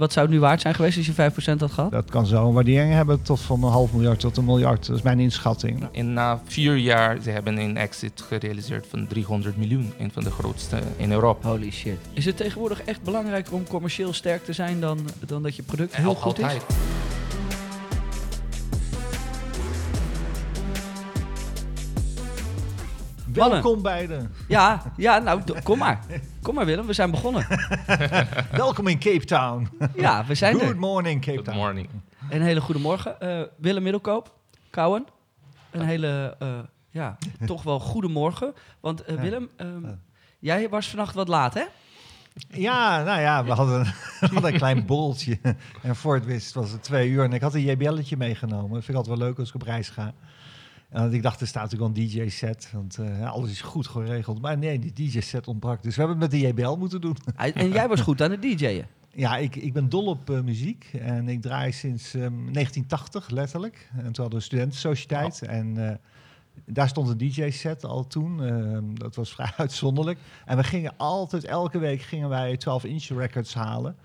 Wat zou het nu waard zijn geweest als je 5% had gehad? Dat kan zo een waardering hebben tot van een half miljard tot een miljard. Dat is mijn inschatting. En na vier jaar, ze hebben een exit gerealiseerd van 300 miljoen. Een van de grootste in Europa. Holy shit. Is het tegenwoordig echt belangrijker om commercieel sterk te zijn dan, dan dat je product heel goed is? Mannen. Welkom beiden. Ja, ja, nou, kom maar. Kom maar Willem, we zijn begonnen. Welkom in Cape Town. Ja, we zijn Good er. morning Cape Good Town. morning. Een hele goede morgen. Eh, Willem Middelkoop, Kouwen. Een hele, eh, ja, toch wel goede morgen. Want eh. Willem, ehm, jij was vannacht wat laat, hè? Ja, nou ja, we hadden, we hadden een klein borreltje. En voor het wist was het twee uur. En ik had een JBL'tje meegenomen. Dat vind ik altijd wel leuk als ik op reis ga. En ik dacht, er staat wel een DJ-set. Want eh, alles is goed geregeld. Maar nee, die DJ-set ontbrak. Dus we hebben het met de JBL moeten doen. En jij was goed aan het DJ'en. Ja, ik, ik ben dol op eh, muziek. En ik draai sinds ehm, 1980, letterlijk. En toen hadden we een studentensociëteit. En eh, daar stond een DJ-set al toen. Ehm, dat was vrij uitzonderlijk. En we gingen altijd, elke week gingen wij 12-inch records halen.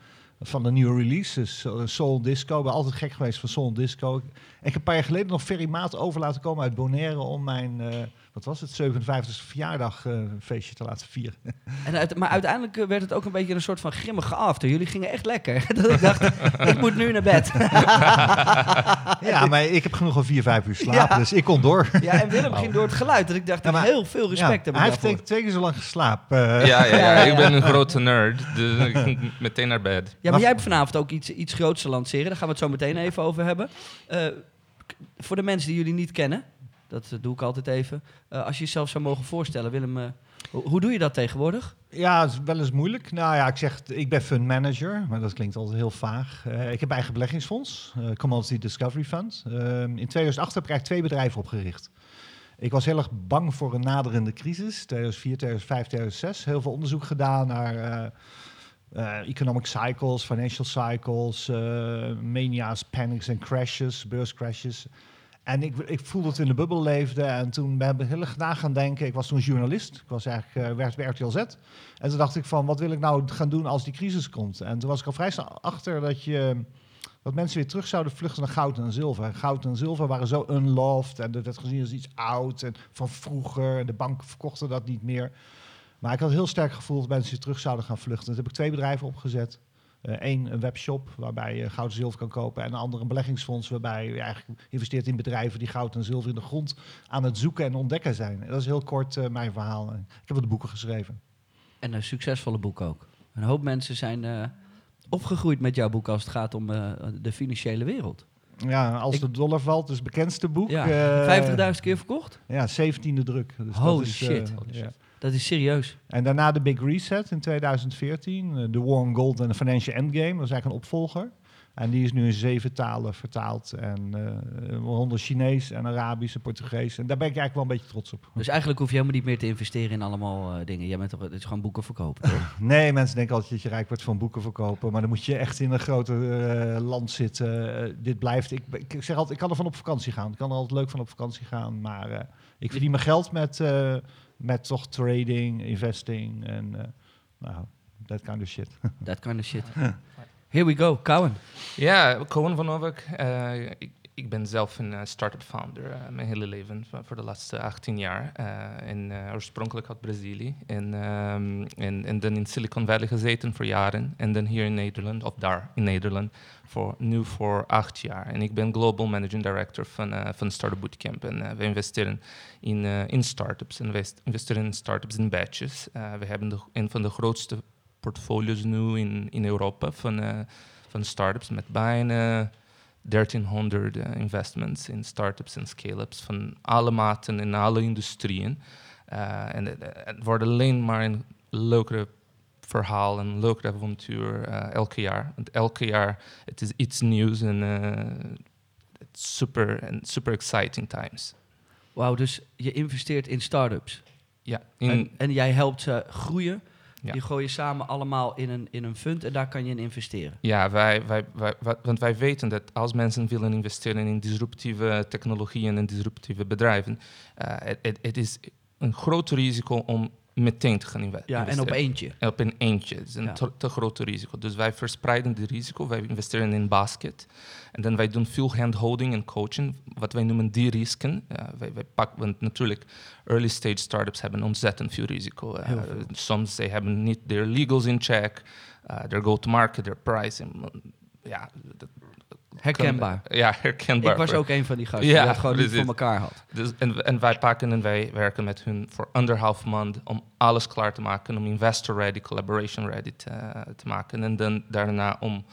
Van de nieuwe releases, eh, Soul Disco. Ik ben altijd gek geweest van Soul Disco. Ik heb een paar jaar geleden nog Ferry Maat over laten komen uit Bonaire... om mijn, eh, wat was het, 57e verjaardag eh, feestje te laten vieren. En uit- maar uiteindelijk werd het ook een beetje een soort van grimmige after. Jullie gingen echt lekker. Dat ik dacht, ik moet nu naar bed. ja, maar ik heb genoeg al vier, vijf uur slapen, Ja. dus ik kon door. Ja, en Willem ging door het geluid. Dat ik dacht, Ja, maar- heel veel respect Ja, heb hij heeft twee, twee keer zo lang geslapen. Ja, ja, Ja, ja, ja. ik ben een grote nerd. Dus ik ging meteen naar bed. Maar jij hebt vanavond ook iets, iets groots te lanceren. Daar gaan we het zo meteen even over hebben. Eh, voor de mensen die jullie niet kennen, dat eh, doe ik altijd even. Eh, als je jezelf zou mogen voorstellen, Willem, ho- hoe doe je dat tegenwoordig? Ja, het is wel eens moeilijk. Nou ja, ik zeg, ik ben fund manager, maar dat klinkt altijd heel vaag. Ik heb eigen beleggingsfonds, Commodity Discovery Fund. Ehm, in 2008 heb ik eigenlijk twee bedrijven opgericht. Ik was heel erg bang voor een naderende crisis, 2004, 2005, 2006. Heel veel onderzoek gedaan naar eh, economic cycles, financial cycles, eh, mania's, panics en crashes, beurscrashes. En ik, ik voelde we in de bubbel leefde. En toen ben ik heel erg na gaan denken. Ik was toen journalist. Ik was eigenlijk, eh, werkte bij RTL Z. En toen dacht ik van, wat wil ik nou gaan doen als die crisis komt? En toen was ik al vrij snel achter dat, je, dat mensen weer terug zouden vluchten naar goud en zilver. Goud en zilver waren zo unloved. En dat werd gezien als iets oud en van vroeger. En de banken verkochten dat niet meer. Maar ik had heel sterk gevoel dat mensen terug zouden gaan vluchten. Toen heb ik twee bedrijven opgezet. Eén, een webshop waarbij je goud en zilver kan kopen. En een ander, een beleggingsfonds waarbij je eigenlijk investeert in bedrijven die goud en zilver in de grond aan het zoeken en ontdekken zijn. En dat is heel kort eh, mijn verhaal. Ik heb wat boeken geschreven. En een succesvolle boek ook. Een hoop mensen zijn eh, opgegroeid met jouw boek als het gaat om eh, de financiële wereld. Ja, als Ik- de dollar valt, is het bekendste boek. Ja, eh, 50.000 keer verkocht? Ja, 17e druk. Dus dat Holy is, eh, shit. ja. Dat is serieus. En daarna de Big Reset in 2014. eh, The War on Gold en The Financial Endgame. Dat is eigenlijk een opvolger. En die is nu in zeven talen vertaald. En waaronder Chinees en Arabisch en Portugees. En daar ben ik eigenlijk wel een beetje trots op. Dus eigenlijk hoef je helemaal niet meer te investeren in allemaal eh, dingen. Jij bent toch, het is gewoon boeken verkopen? Nee, mensen denken altijd dat je rijk wordt van boeken verkopen. Maar dan moet je echt in een groter land zitten. Dit blijft. Ik, ik zeg altijd, ik kan er van op vakantie gaan. Ik kan er altijd leuk van op vakantie gaan. Maar ik verdien mijn geld met, met toch trading, investing en uh, nou, that kind of shit. That kind of shit. Here we go, Cowen. Ja, Cohen van Ovek. eh, ik, ik ben zelf een eh, start-up founder eh, mijn hele leven, voor, de laatste 18 jaar. en eh, oorspronkelijk uit Brazilië. En, ehm, en, en dan in Silicon Valley gezeten voor jaren. En dan hier in Nederland, of daar in Nederland, voor, nu voor acht jaar. En ik ben Global Managing Director van, van Startup Bootcamp. En we investeren in, in startups. En we investeren in startups in batches. We hebben de, een van de grootste portfolios nu in, in Europa van, van startups met bijna 1300 uh, investments in startups en scale-ups van alle maten in alle industrieën. Uh, en het, het wordt alleen maar een leukere verhaal, een leukere avontuur elke jaar. Want elke jaar het is iets nieuws en super, super exciting times. Wauw, dus je investeert in startups. Ja. In, en, en jij helpt ze groeien. Ja. Die gooi je samen allemaal in een, in een fund en daar kan je in investeren. Ja, wij, wij, wij, wij, want wij weten dat als mensen willen investeren in disruptieve technologieën en disruptieve bedrijven, uh, het, het is een groot risico om meteen te gaan inve- Ja, en investeren. op eentje. En op een eentje. Het is een Ja. te, te grote risico. Dus wij verspreiden die risico. Wij investeren in basket. En dan wij doen veel handholding en coaching. Wat wij noemen de-risken. Ja, wij, wij pakken, want natuurlijk, early stage startups hebben ontzettend veel risico. Eh, Heel veel. soms ze hebben niet their legals in check. Uh, their go-to-market, their pricing. Ja, dat Herkenbaar. kan- ja, herkenbaar. Ik was ook een van die gasten Ja, die dat gewoon niet voor elkaar had. dus, en, en wij pakken en wij werken met hun voor anderhalf maand om alles klaar te maken, om investor ready, collaboration ready te, te maken. En dan daarna om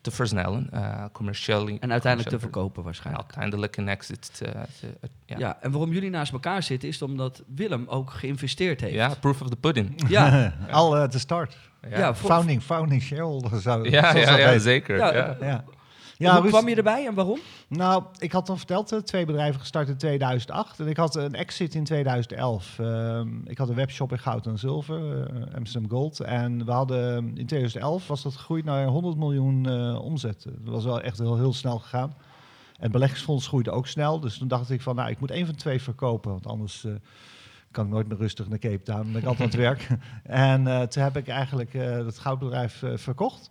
te versnellen, eh commercieel. En uiteindelijk te verkopen En waarschijnlijk. uiteindelijk een exit te, te- ja. Ja. en waarom jullie naast elkaar zitten is omdat Willem ook geïnvesteerd heeft. Ja, proof of the pudding. Ja, Al eh, de start. Ja, Founding, founding shareholder zou ja, ja, ja, zeker. Ja, Ja. Hoe Ruud- kwam je erbij en waarom? Nou, ik had al verteld, eh, twee bedrijven gestart in 2008. En ik had een exit in 2011. Ehm, ik had een webshop in goud en zilver, eh, Amsterdam Gold. En we hadden in 2011 was dat gegroeid naar 100 miljoen eh, omzet. Dat was wel echt heel, heel snel gegaan. En het beleggingsfonds groeide ook snel. Dus toen dacht ik van, nou, ik moet één van twee verkopen. Want anders kan ik nooit meer rustig naar Cape Town. Dan ben ik altijd aan het werk. En toen heb ik eigenlijk het goudbedrijf verkocht.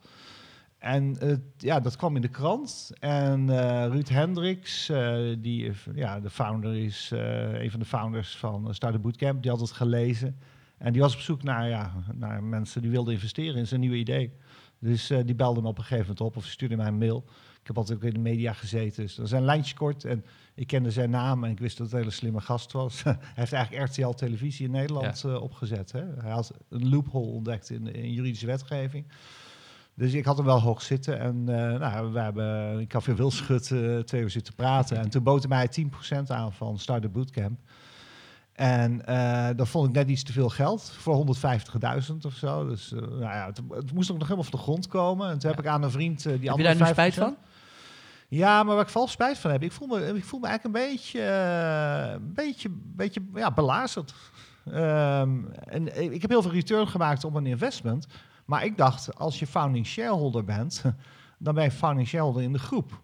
En ja, dat kwam in de krant. En eh, Ruud Hendricks, eh, die ja, de founder is, eh, een van de founders van Startup Bootcamp, die had het gelezen. En die was op zoek naar, ja, naar mensen die wilden investeren in zijn nieuwe idee. Dus die belde me op een gegeven moment op of stuurde mij een mail. Ik heb altijd ook in de media gezeten, dus dat is een lijntje kort. En ik kende zijn naam en ik wist dat het een hele slimme gast was. Hij heeft eigenlijk RTL Televisie in Nederland opgezet. Hè? Hij had een loophole ontdekt in, in juridische wetgeving. Dus ik had hem wel hoog zitten. En eh, nou, we hebben in Café Wilschut eh, twee uur zitten praten. En toen bood mij 10% aan van Startup Bootcamp. En eh, dat vond ik net iets te veel geld voor 150.000 of zo. Dus eh, nou ja, het, het moest ook nog helemaal van de grond komen. En toen heb ik aan een vriend die Heb je daar nu spijt 5%. van? Ja, maar waar ik vooral spijt van heb, ik voel me, ik voel me eigenlijk een beetje, een beetje, beetje ja, belazerd. Ehm, en ik heb heel veel return gemaakt op een investment. Maar ik dacht, als je founding shareholder bent, dan ben je founding shareholder in de groep.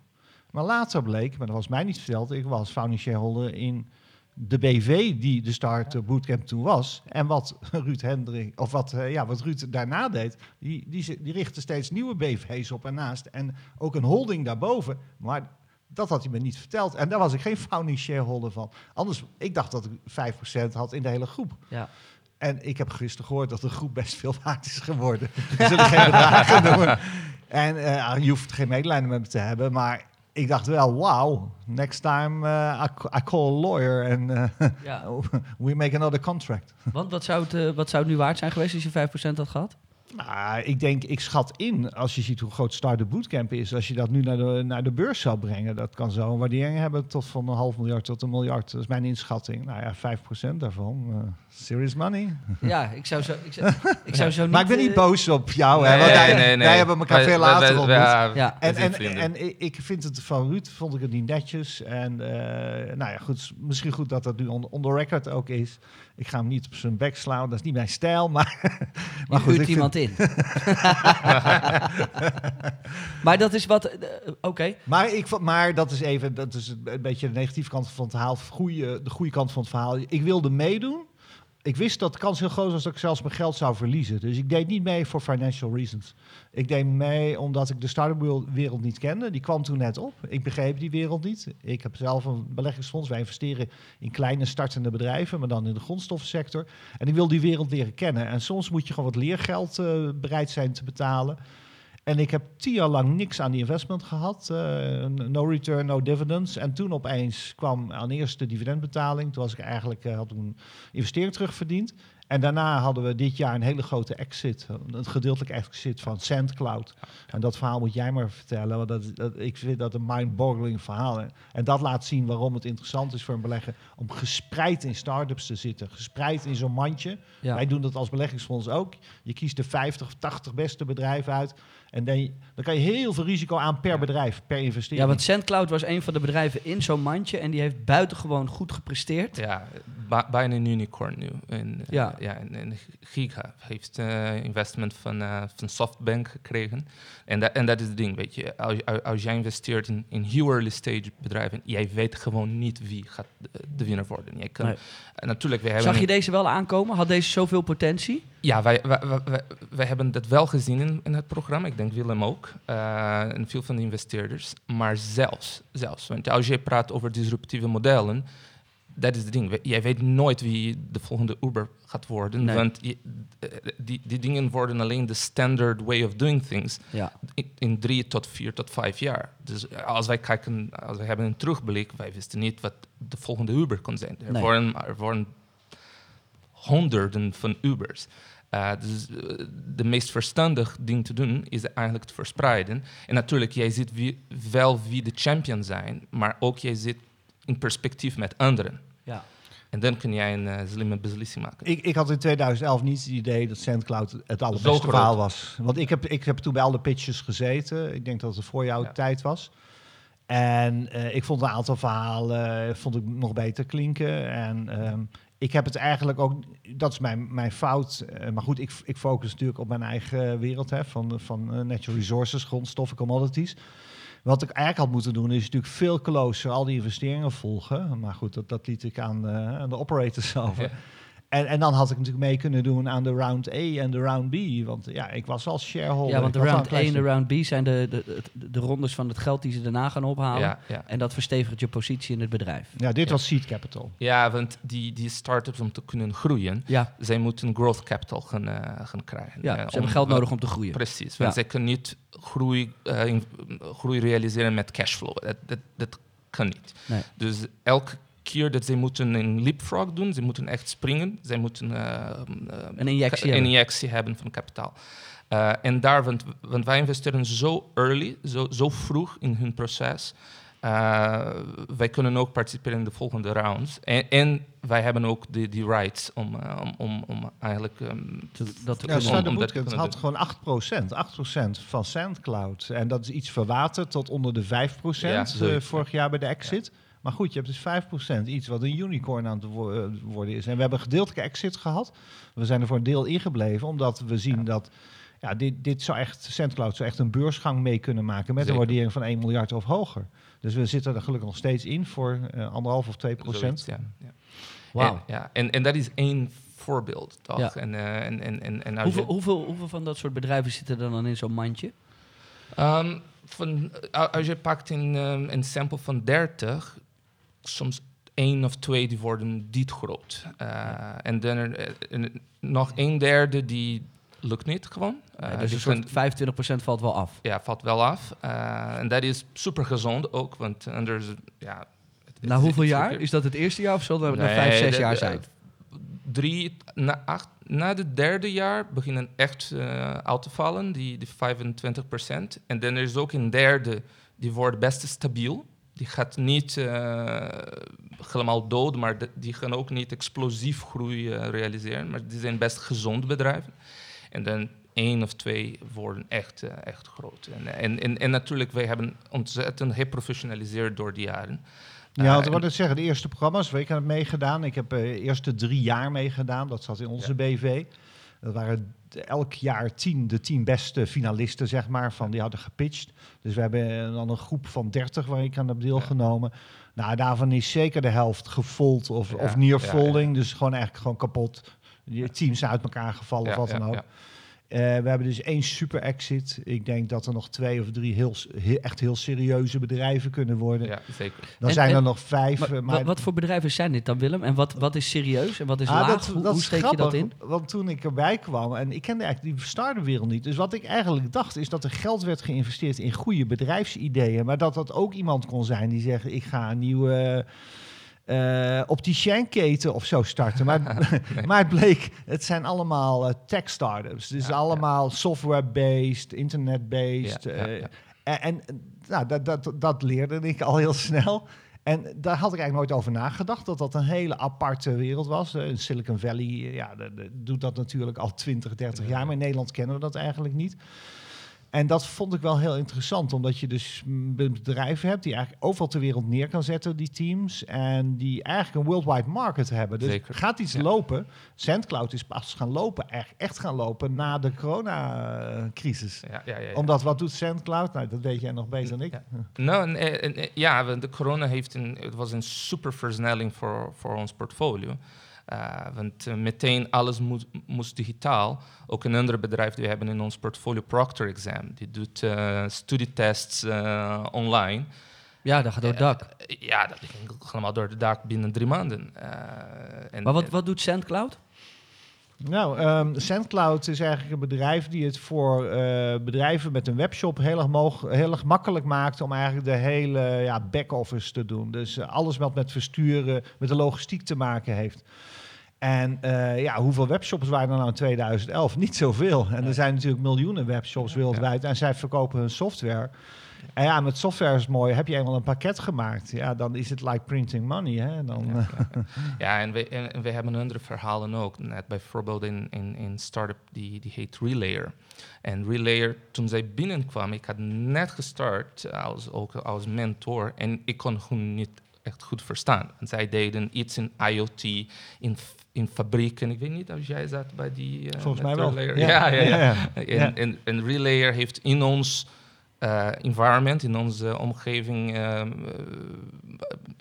Maar later bleek, maar dat was mij niet verteld, ik was founding shareholder in de BV die de Start Bootcamp toen was. En wat Ruud Hendrik, of wat, eh, ja, wat Ruud daarna deed, die, die, die richtte steeds nieuwe BV's op en naast. En ook een holding daarboven. Maar dat had hij me niet verteld. En daar was ik geen founding shareholder van. Anders, ik dacht dat ik 5% had in de hele groep. Ja. En ik heb gisteren gehoord dat de groep best veel waard is geworden. We zullen geen bedragen noemen. En eh, je hoeft geen medelijden met me te hebben, maar ik dacht wel, wow, next time eh, I, ca- I call a lawyer and eh, ja. we make another contract. Want wat zou, het, wat zou het nu waard zijn geweest als je 5% had gehad? Nou, ik denk, ik schat in, als je ziet hoe groot Startup Bootcamp is, als je dat nu naar de, naar de beurs zou brengen, dat kan zo een waardering hebben tot van een half miljard tot een miljard. Dat is mijn inschatting. Nou ja, 5% daarvan. eh, serious money. Ja, ik zou zo, ik zou, ik zou zo niet... maar ik ben niet eh, boos op jou, hè, want wij, wij hebben elkaar Wij- veel later wij- ontmoet. ja, En, en, en ik- ik vind het van Ruud, vond ik het niet netjes. En eh, nou ja, goed, misschien goed dat dat nu on, on the record ook is. Ik ga hem niet op zijn bek slaan, dat is niet mijn stijl. Maar, maar goed, vind- iemand in. maar dat is wat... eh, Oké. Maar, ik, maar dat is even, dat is een beetje de negatieve kant van het verhaal. Goeie, de goede kant van het verhaal. Ik wilde meedoen. Ik wist dat de kans heel groot was dat ik zelfs mijn geld zou verliezen. Dus ik deed niet mee voor financial reasons. Ik deed mee omdat ik de start-up wereld niet kende. Die kwam toen net op. Ik begreep die wereld niet. Ik heb zelf een beleggingsfonds. Wij investeren in kleine startende bedrijven, maar dan in de grondstoffensector. En ik wil die wereld leren kennen. En soms moet je gewoon wat leergeld eh, bereid zijn te betalen. En ik heb tien jaar lang niks aan die investment gehad. eh, no return, no dividends. En toen opeens kwam aan eerst de dividendbetaling. Toen was ik eigenlijk, eh, had een investering terugverdiend. En daarna hadden we dit jaar een hele grote exit. Een gedeeltelijk exit van SandCloud. En dat verhaal moet jij maar vertellen. Want dat, dat, ik vind dat een mind-boggling verhaal. En, en dat laat zien waarom het interessant is voor een belegger... om gespreid in start-ups te zitten. Gespreid in zo'n mandje. Ja. Wij doen dat als beleggingsfonds ook. Je kiest de 50 of 80 beste bedrijven uit. En dan, dan kan je heel veel risico aan per Ja. bedrijf, per investering. Ja, want SandCloud was een van de bedrijven in zo'n mandje en die heeft buitengewoon goed gepresteerd. Ja, bijna een unicorn nu. En, Ja. Ja. en, en Giga heeft eh, investment van, eh, van Softbank gekregen. En dat, en dat is het ding, weet je. Als, als- jij investeert in, in heel early stage bedrijven, jij weet gewoon niet wie gaat de, de winnaar worden. Jij kan, Nee. natuurlijk, we hebben... Zag je deze wel aankomen? Had deze zoveel potentie? Ja, wij, wij, wij, wij- wij hebben dat wel gezien in, in het programma. Ik denk Willem ook. eh, en veel van de investeerders. Maar zelfs, zelfs. Want als je praat over disruptieve modellen, dat is het ding. Jij weet nooit wie de volgende Uber gaat worden. Nee. Want je- eh, die, die dingen worden alleen de standard way of doing things Ja. in, in drie tot vier tot vijf jaar. Dus als wij kijken, als wij hebben een terugblik, wij wisten niet wat de volgende Uber kon zijn. Er, Nee. waren, er waren honderden van Ubers. Eh, dus eh, de meest verstandig ding te doen is eigenlijk te verspreiden. En natuurlijk, jij ziet wie, wel wie de champion zijn, maar ook jij zit in perspectief met anderen. En dan kun jij een eh, slimme beslissing maken. Ik, ik had in 2011 niet het idee dat SandCloud het allerbeste verhaal was. Want ik heb, ik heb toen bij alle pitches gezeten. Ik denk dat het voor jouw Ja. tijd was. En eh, ik vond een aantal verhalen eh, vond ik nog beter klinken. En ehm, ik heb het eigenlijk ook, dat is mijn, mijn fout. maar goed, ik, ik focus natuurlijk op mijn eigen wereld hè, van, van natural resources, grondstoffen, commodities. Wat ik eigenlijk had moeten doen, is natuurlijk veel closer al die investeringen volgen. Maar goed, dat, liet ik aan, eh, aan de operators over. En, en dan had ik natuurlijk mee kunnen doen aan de round A en de round B. Want ja, ik was als shareholder. ja, want de round wel 1 een en de round B zijn de, de, de, de rondes van het geld die ze daarna gaan ophalen. Ja, ja. En dat verstevigt je positie in het bedrijf. Ja, dit Ja. was seed capital. ja, want die, die start-ups om te kunnen groeien, Ja, zij moeten growth capital gaan, eh, gaan krijgen. ja Eh, ze om- hebben geld nodig om te groeien. Precies, want Ja. zij kunnen niet groei, eh, in- groei realiseren met cashflow. Dat, dat, dat kan niet. Nee. Dus elke keer dat zij moeten een leapfrog doen, ze moeten echt springen, zij moeten eh, eh, Een injectie een hebben. injectie hebben van kapitaal. Eh, en daar, want, want wij investeren zo early, zo, zo vroeg in hun proces. eh, wij kunnen ook participeren in de volgende rounds. En, en wij hebben ook die, die rights om, om, om, om eigenlijk ehm, Te- Dat te Ja, kunnen- om dat kunnen had doen. gewoon 8%. 8% van SandCloud. En dat is iets verwaterd tot onder de 5% Ja, eh, zoiets, vorig jaar bij de exit. Maar goed, je hebt dus 5%. Iets wat een unicorn aan het wo- eh, worden is. En we hebben een gedeeltelijke exit gehad. We zijn er voor een deel ingebleven. Omdat we zien Ja. dat... Ja, dit, dit zou echt, SandCloud zou echt een beursgang mee kunnen maken met Zeker. een waardering van 1 miljard of hoger. Dus we zitten er gelukkig nog steeds in voor eh, anderhalf of 2 procent. ja. ja. Wauw. En, ja, en, en dat is één voorbeeld, toch? Ja. En, eh, en, en, en, en als Hoeveel, hoeveel, hoeveel van dat soort bedrijven zitten er dan in zo'n mandje? Ehm, van, als je pakt in, ehm, een sample van 30, soms één of twee die worden dit groot. Eh, En dan er, eh, nog een derde die lukt niet gewoon. Eh, dus een soort kan- 25% valt wel af. ja, valt wel af. En dat is super gezond ook, want anders, ja... het- Na hoeveel jaar? Is dat het eerste jaar of zal dat na Nee, 5, 6 de- jaar zijn? Drie, na, acht, na het derde jaar beginnen echt uit te vallen, die, die 25% En dan is ook een derde, die wordt best stabiel. Die gaat niet eh, helemaal dood, maar de- die gaan ook niet explosief groei eh, realiseren. Maar die zijn best gezond bedrijven. En dan één of twee worden echt, eh, echt groot. En, en, en, en natuurlijk, wij hebben ontzettend geprofessionaliseerd door die jaren. Ja, ik wou net zeggen, de eerste programma's, ik heb meegedaan. Ik heb de eerste drie jaar meegedaan. Dat zat in onze Ja. BV. Dat waren elk jaar tien, de tien beste finalisten, zeg maar, van die hadden gepitcht. Dus we hebben dan een groep van 30 waar ik aan heb deelgenomen. Nou, daarvan is zeker de helft gefold of, Ja, of near folding. ja. Dus gewoon eigenlijk gewoon kapot. Die teams zijn uit elkaar gevallen of wat dan ook. Eh, we hebben dus één super exit. Ik denk dat er nog twee of drie heel, echt heel serieuze bedrijven kunnen worden. Ja, zeker. Dan En- zijn en- er nog vijf. Maar, eh, wat, wat voor bedrijven zijn dit dan, Willem? En wat, wat is serieus en wat is Ah, laag? hoe hoe is steek je dat in? Want toen ik erbij kwam, en ik kende eigenlijk die start-up-wereld niet. Dus wat ik eigenlijk dacht, is dat er geld werd geïnvesteerd in goede bedrijfsideeën. Maar dat dat ook iemand kon zijn die zegt, ik ga een nieuwe eh opticienketen of zo starten. Maar, maar het bleek, het zijn allemaal eh, tech-startups. Dus Ja, ja. allemaal software-based, internet-based. Ja, ja, eh. En, en nou, dat, dat, dat leerde ik al heel snel. En daar had ik eigenlijk nooit over nagedacht, dat dat een hele aparte wereld was. In Silicon Valley ja, de- de- doet dat natuurlijk al 20, 30 jaar, maar in Nederland kennen we dat eigenlijk niet. En dat vond ik wel heel interessant, omdat je dus bedrijven hebt die eigenlijk overal ter wereld neer kan zetten, die teams. En die eigenlijk een worldwide market hebben. Dus Zeker. gaat iets Ja. lopen. SendCloud is pas gaan lopen, echt, echt gaan lopen na de coronacrisis. Ja, ja, ja, ja. Omdat wat doet SendCloud? Nou, dat weet jij nog beter dan ik. Ja. Nou, en, en- en- ja, de corona heeft een, het was een super versnelling voor, voor ons portfolio. Uh, want eh, meteen alles moest, moest digitaal. Ook een ander bedrijf die we hebben in ons portfolio, Procter Exam, die doet eh, studietests eh, online. Ja, dat gaat door het dak. Eh, ja, dat ging allemaal door de dak binnen drie maanden. Eh, en, Maar wat, wat doet SendCloud? Nou, ehm SendCloud is eigenlijk een bedrijf die het voor eh, bedrijven met een webshop heel erg, moog, heel erg makkelijk maakt om eigenlijk de hele ja, back-office te doen. Dus eh, alles wat met versturen, met de logistiek te maken heeft. En eh, ja, hoeveel webshops waren er nou in 2011? Niet zoveel. En er zijn natuurlijk miljoenen webshops wereldwijd en zij verkopen hun software. En ja, met software is mooi. Heb je eenmaal een pakket gemaakt, ja, dan is het like printing money. Hè? Dan, Ja, ja. ja, en, we, en, en we hebben andere verhalen ook. Net bijvoorbeeld in in, in start-up die, die heet Relayer. En Relayer, toen zij binnenkwam, ik had net gestart als, ook als mentor en ik kon gewoon niet echt goed verstaan. En zij deden iets in IoT, in, in fabrieken. Ik weet niet of jij zat bij die... eh, Volgens mij wel. Relayer. Ja, ja, ja. ja. En, Ja. en, en Relayer heeft in ons eh, environment, in onze omgeving, eh,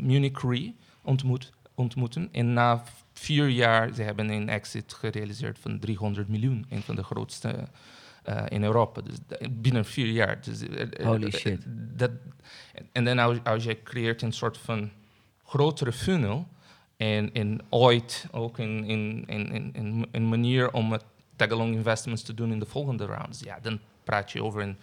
Munich Re ontmoet, ontmoeten. En na vier jaar, ze hebben een exit gerealiseerd van 300 miljoen. Een van de grootste eh, in Europa. Dus binnen vier jaar. Dus, Holy shit. Dat, en dan als, als je creëert een soort van grotere funnel. En, en ooit ook in, in, in, in, een manier om het tag-along investments te doen in de volgende rounds. Ja, dan praat je over een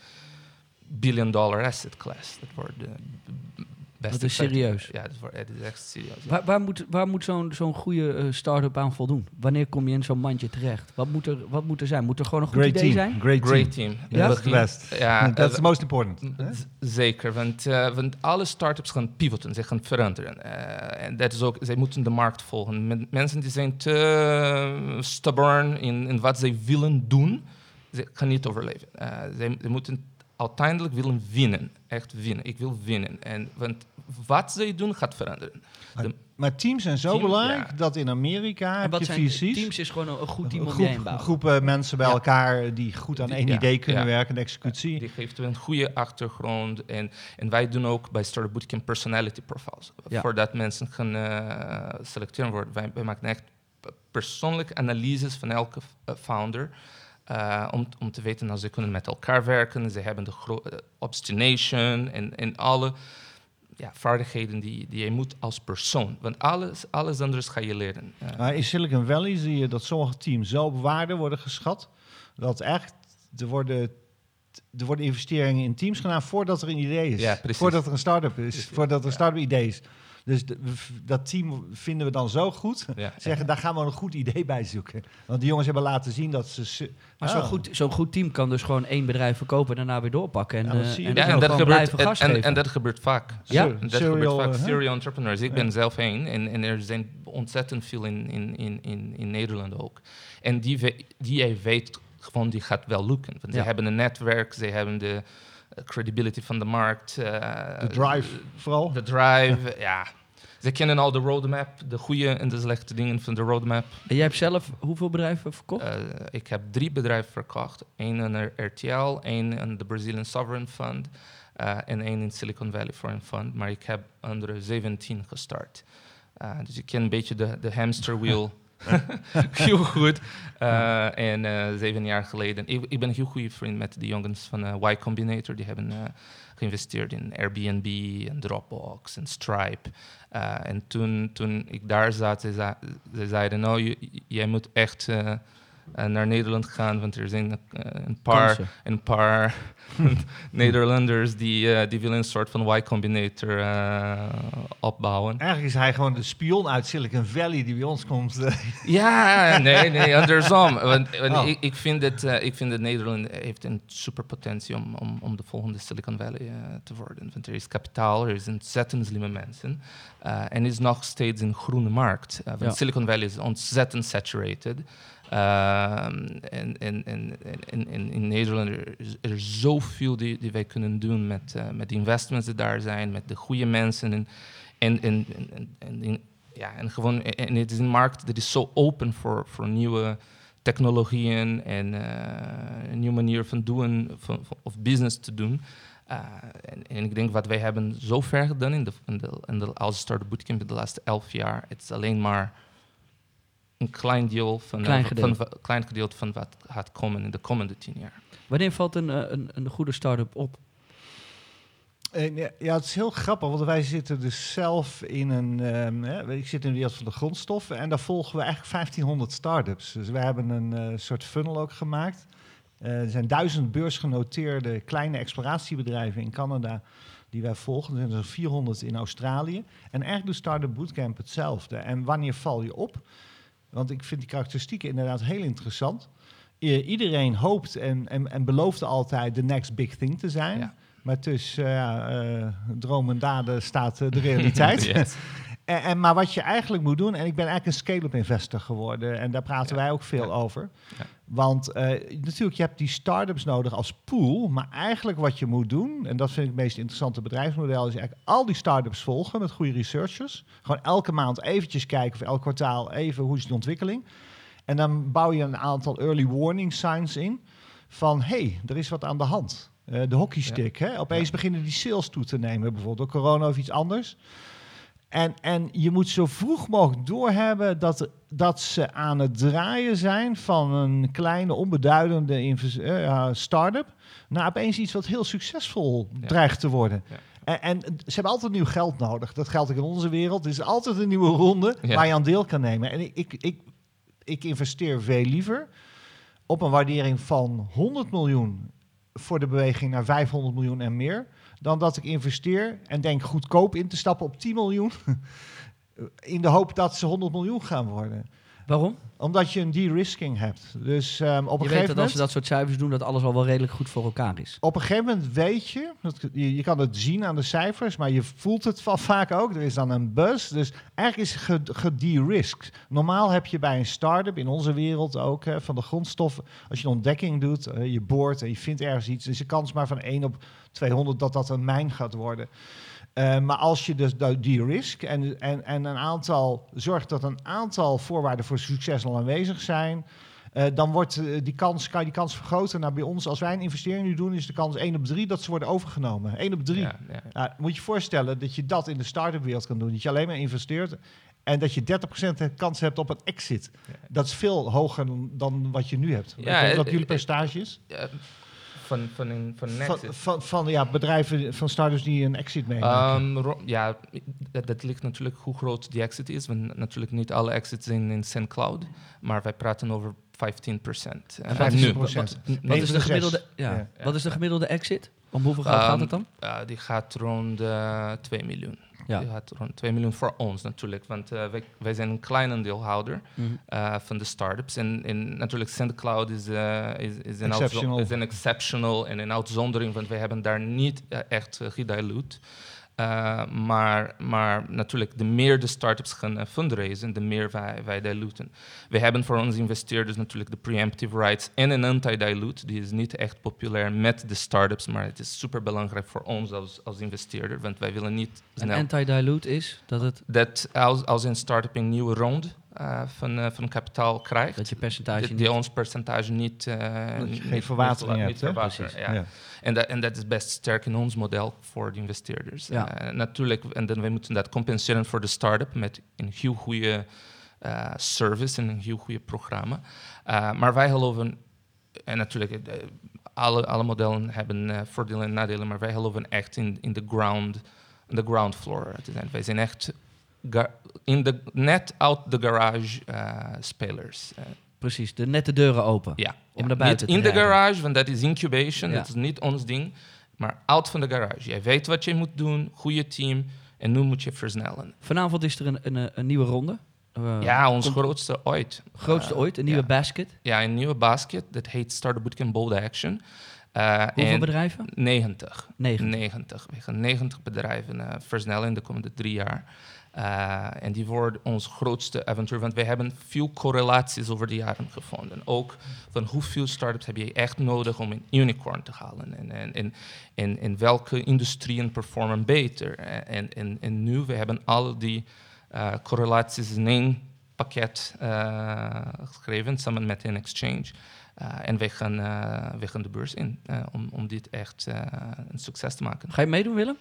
billion dollar asset class. Dat wordt b- beste Dat is serieus. Ja, dat, wordt, dat is echt serieus. ja. Waar, waar moet, waar moet zo'n zo'n goede eh, start-up aan voldoen? Wanneer kom je in zo'n mandje terecht? Wat moet, er, wat moet er zijn? Moet er gewoon een goed Great idee team. zijn? Great, Great team. team. Ja? That's the Begin- best. Ja, eh, the most important. Zeker, want, eh, want alle startups gaan pivoten, ze gaan veranderen. Eh, En dat is ook, zij moeten de markt volgen. Men- mensen die zijn te stubborn in, in wat zij willen doen, ze gaan niet overleven. Eh, ze moeten uiteindelijk willen winnen, echt winnen. Ik wil winnen. En, want wat zij doen gaat veranderen. De- Maar teams zijn zo Team, belangrijk ja. dat in Amerika En heb wat je zijn VC's. teams is gewoon een, een goed team een om groep, bouwen. groepen mensen bij Ja. elkaar die goed aan Die- één ja, idee kunnen ja. werken, de executie. Die geeft een goede achtergrond. En, en wij doen ook bij Startup Bootcamp personality profiles. Ja. Voordat mensen gaan eh, selecteren worden. Wij, wij maken echt persoonlijke analyses van elke eh, founder. Eh, om, om te weten dat ze kunnen met elkaar werken. Ze hebben de eh, obstination en, en alle ja, vaardigheden die, die je moet als persoon. Want alles, alles anders ga je leren. Eh, Maar in Silicon Valley zie je dat sommige teams zo op waarde worden geschat, dat echt er worden, er worden investeringen in teams gedaan voordat er een idee is. Ja. Voordat er een start-up is, Precies, voordat er een start-up idee is. Dus de- dat team vinden we dan zo goed. ja, Zeggen, daar gaan we een goed idee bij zoeken. Want die jongens hebben laten zien dat ze... Maar Ah. zo'n goed, zo'n goed team kan dus gewoon één bedrijf verkopen en daarna weer doorpakken. En, Ja, dat eh, zie je. en, en dat, gebeurt, en, en, en dat gebeurt vaak. Ja. Dat Serial, gebeurt vaak. Serial entrepreneurs. Ik Ja. ben zelf één. En, en er zijn ontzettend veel in, in, in, in, in Nederland ook. En die, die jij weet gewoon, die gaat wel lukken. Want Ja. ze hebben een netwerk, ze hebben de credibility van de markt. eh, De drive vooral. De drive, ja. Ze kennen al de roadmap, de goede en de slechte dingen van de roadmap. En jij hebt zelf hoeveel bedrijven verkocht? Eh, ik heb drie bedrijven verkocht. Eén aan de RTL, één aan de Brazilian Sovereign Fund eh, en één in Silicon Valley Foreign Fund. Maar ik heb andere 17 gestart. Eh, dus ik ken een beetje de, de hamster wheel heel goed. Eh, en eh, zeven jaar geleden, ik, ik ben een heel goede vriend met de jongens van eh, Y Combinator. Die hebben geïnvesteerd in Airbnb en Dropbox en Stripe. En toen, toen ik daar zat, ze, zei- ze zeiden, nou, jij moet echt naar Nederland gaan, want er zijn eh, een paar, een paar Nederlanders die, eh, die willen een soort van Y Combinator eh, opbouwen. Eigenlijk is hij gewoon de spion uit Silicon Valley die bij ons komt. eh. Ja, nee, nee, andersom. Want, want Oh. ik, ik, vind dat, eh, ik vind dat Nederland heeft een super potentie om, om, om de volgende Silicon Valley eh, te worden. Want er is kapitaal, er is ontzettend slimme mensen. eh, en is nog steeds een groene markt. Eh, want Ja. Silicon Valley is ontzettend saturated. Ehm, en, en, en, in Nederland er is er zoveel die, die wij kunnen doen met, eh, met investments die daar zijn, met de goede mensen. En, en, en, en, ja, en gewoon, en het is een markt dat is zo open voor, voor nieuwe technologieën en eh, een nieuwe manier van doen, van, of business te doen. Uh, en, ik denk wat wij hebben zo ver gedaan in de, in de, in de Bootcamp de laatste elf jaar, het is alleen maar een klein deel van, Klein eh, gedeelte. van, klein gedeelte van wat gaat komen in de komende tien jaar. Wanneer valt een, eh, een, een goede start-up op? Eh, ja, het is heel grappig, want wij zitten dus zelf in een... ehm, hè, ik zit in de wereld van de grondstoffen en daar volgen we eigenlijk 1500 start-ups. Dus we hebben een eh, soort funnel ook gemaakt. Eh, er zijn duizend beursgenoteerde kleine exploratiebedrijven in Canada die wij volgen. Er zijn er 400 in Australië. En eigenlijk doet Startup Bootcamp hetzelfde. En wanneer val je op? Want ik vind die karakteristieken inderdaad heel interessant. I- iedereen hoopt en, en, en belooft altijd de next big thing te zijn. Ja. Maar tussen ja, eh, droom en daden staat eh, de realiteit. Yes. En, en, maar wat je eigenlijk moet doen, en ik ben eigenlijk een scale-up investor geworden, en daar praten Ja. wij ook veel Ja. over. Ja. Want eh, natuurlijk, je hebt die start-ups nodig als pool, maar eigenlijk wat je moet doen, en dat vind ik het meest interessante bedrijfsmodel, is eigenlijk al die start-ups volgen met goede researchers. Gewoon elke maand eventjes kijken, of elk kwartaal even, hoe is de ontwikkeling. En dan bouw je een aantal early warning signs in van, hé, hey, er is wat aan de hand. Eh, de hockeystick, hè? opeens beginnen die sales toe te nemen, bijvoorbeeld door corona of iets anders. En, en je moet zo vroeg mogelijk doorhebben dat, dat ze aan het draaien zijn van een kleine, onbeduidende eh, start-up naar opeens iets wat heel succesvol Ja. dreigt te worden. Ja. En, en ze hebben altijd nieuw geld nodig. Dat geldt ook in onze wereld. Er is altijd een nieuwe ronde Ja. waar je aan deel kan nemen. En ik, ik, ik, ik investeer veel liever op een waardering van 100 miljoen voor de beweging naar 500 miljoen en meer, dan dat ik investeer en denk goedkoop in te stappen op 10 miljoen, in de hoop dat ze 100 miljoen gaan worden. Waarom? Omdat je een de-risking hebt. Dus ehm, op, een je weet gegeven dat als moment, ze dat soort cijfers doen, dat alles al wel redelijk goed voor elkaar is. op een gegeven moment weet je, dat, je, je kan het zien aan de cijfers, maar je voelt het va- vaak ook. Er is dan een buzz. Dus eigenlijk is het gede-risked. Normaal heb je bij een start-up, in onze wereld ook, hè, van de grondstoffen, als je een ontdekking doet, eh, je boort en je vindt ergens iets, is de kans maar van 1 op 200 dat dat een mijn gaat worden. Eh, maar als je dus dat de-risk en, en, en een aantal zorgt dat een aantal voorwaarden voor succes al aanwezig zijn, eh, dan wordt eh, die kans, kan je die kans vergroten. Nou, bij ons, als wij een investering nu doen, is de kans 1 op 3 dat ze worden overgenomen. 1 op 3. Ja, ja. Nou, moet je je voorstellen dat je dat in de start-up wereld kan doen. Dat je alleen maar investeert en dat je 30% de kans hebt op een exit. Ja. Dat is veel hoger dan, dan wat je nu hebt. Ja, wat jullie percentage is? Van, van, een, van een Van, exit. van, van ja, bedrijven, van startups die een exit meemaken. Ehm, ja, dat, dat ligt natuurlijk hoe groot die exit is. Want natuurlijk niet alle exits zijn in SendCloud, maar wij praten over 15 procent. En wat is nu. de procent? Wat- Wat is de de gemiddelde, ja. Ja. Wat is de gemiddelde exit? Om hoeveel geld gaat Ehm, het dan? ja, die gaat rond eh 2 miljoen. Ja. Die gaat rond 2 miljoen voor ons natuurlijk, want eh, wij, wij zijn een kleine deelhouder Mhm. eh, van de startups. En, en natuurlijk SendCloud is, eh, is, is, een Exceptional. is een exceptional en een uitzondering, want wij hebben daar niet echt uh, gedilute. Uh, maar, maar natuurlijk, de meer de startups gaan uh, fundraisen, de meer wij, wij diluten. We hebben voor onze investeerders natuurlijk de preemptive rights en een anti-dilute. Die is niet echt populair met de startups, maar het is super belangrijk voor ons als, als investeerder, want wij willen niet Een anti-dilute is dat, het, dat als, als een start-up een nieuwe ronde uh, van, uh, van kapitaal krijgt, dat je percentage die, die ons percentage niet... Uh, dat je geen verwatering hebt, niet ja. ja. En dat, en dat is best sterk in ons model voor de investeerders. Ja. Uh, natuurlijk, en dan we moeten dat compenseren voor de start-up met een heel goede uh, service en een heel goede programma. Uh, maar wij geloven, en natuurlijk, alle, alle modellen hebben uh, voordelen en nadelen, maar wij geloven echt in, in de ground, de ground floor te zijn. Wij zijn echt in de, net out de garage uh, spelers. Precies, de nette deuren open. Ja. Om naar buiten niet in de garage, want dat is incubation, dat is niet ons ding. Maar out van de garage. Jij weet wat je moet doen, goede team. En nu moet je versnellen. Vanavond is er een, een, een nieuwe ronde. Uh, ja, ons grootste ooit. grootste Uh, ooit, een nieuwe ja. basket. Ja, een nieuwe basket. Dat heet Startup Bootcamp Bold Action. Uh, Hoeveel en bedrijven? 90. 90. 90. We gaan 90 bedrijven versnellen in de komende drie jaar. Uh, en die wordt ons grootste avontuur, want wij hebben veel correlaties over de jaren gevonden. Ook van hoeveel startups heb je echt nodig om een unicorn te halen. En, en, en, en, welke industrieën performen beter. En, en, en nu, we hebben al die uh, correlaties in één pakket uh, geschreven, samen met een exchange. En wij gaan, wij gaan de beurs in om, om dit echt een succes te maken. Ga je meedoen, Willem?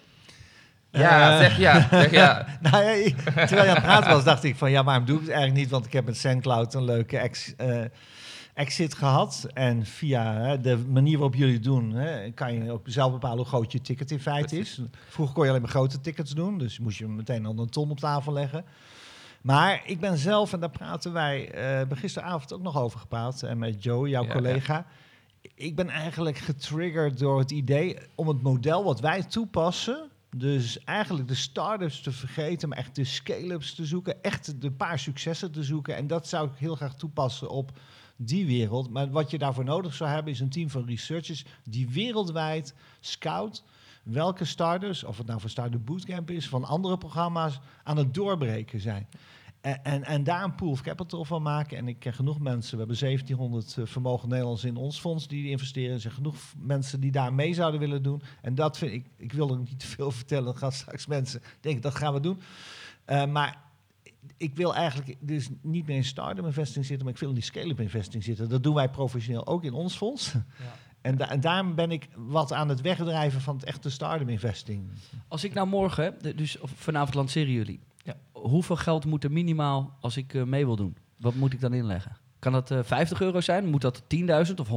Ja, zeg ja. Zeg ja. nou, ja, terwijl je aan het praten was, dacht ik van ja, waarom doe ik het eigenlijk niet? Want ik heb met SendCloud een leuke ex, uh, exit gehad. En via hè, de manier waarop jullie het doen, hè, kan je ook zelf bepalen hoe groot je ticket in feite is. Vroeger kon je alleen maar grote tickets doen, dus moest je meteen al een ton op tafel leggen. Maar ik ben zelf, en daar praten wij, uh, gisteravond ook nog over gepraat, en met Joe, jouw ja, collega. Ja. Ik ben eigenlijk getriggerd door het idee om het model wat wij toepassen, dus eigenlijk de start-ups te vergeten, maar echt de scale-ups te zoeken, echt de paar successen te zoeken. En dat zou ik heel graag toepassen op die wereld. Maar wat je daarvoor nodig zou hebben, is een team van researchers die wereldwijd scout welke starters, of het nou voor Startup Bootcamp is, van andere programma's, aan het doorbreken zijn. En, en, en, daar een pool of capital van maken. En ik ken genoeg mensen. We hebben 1700 uh, vermogen Nederlands in ons fonds die investeren. Er zijn genoeg mensen die daar mee zouden willen doen. En dat vind ik, ik wil er niet te veel vertellen. Dan gaan straks mensen denken, dat gaan we doen. Uh, maar ik wil eigenlijk dus niet meer in start-up investing zitten, maar ik wil in die scale-up investing zitten. Dat doen wij professioneel ook in ons fonds. Ja. En, da en, daarom ben ik wat aan het wegdrijven van het echte start-up investing. Als ik nou morgen, dus vanavond lanceren jullie. Hoeveel geld moet er minimaal als ik uh, mee wil doen? Wat moet ik dan inleggen? Kan dat uh, eh, 50 euro zijn? Moet dat 10.000 of 100.000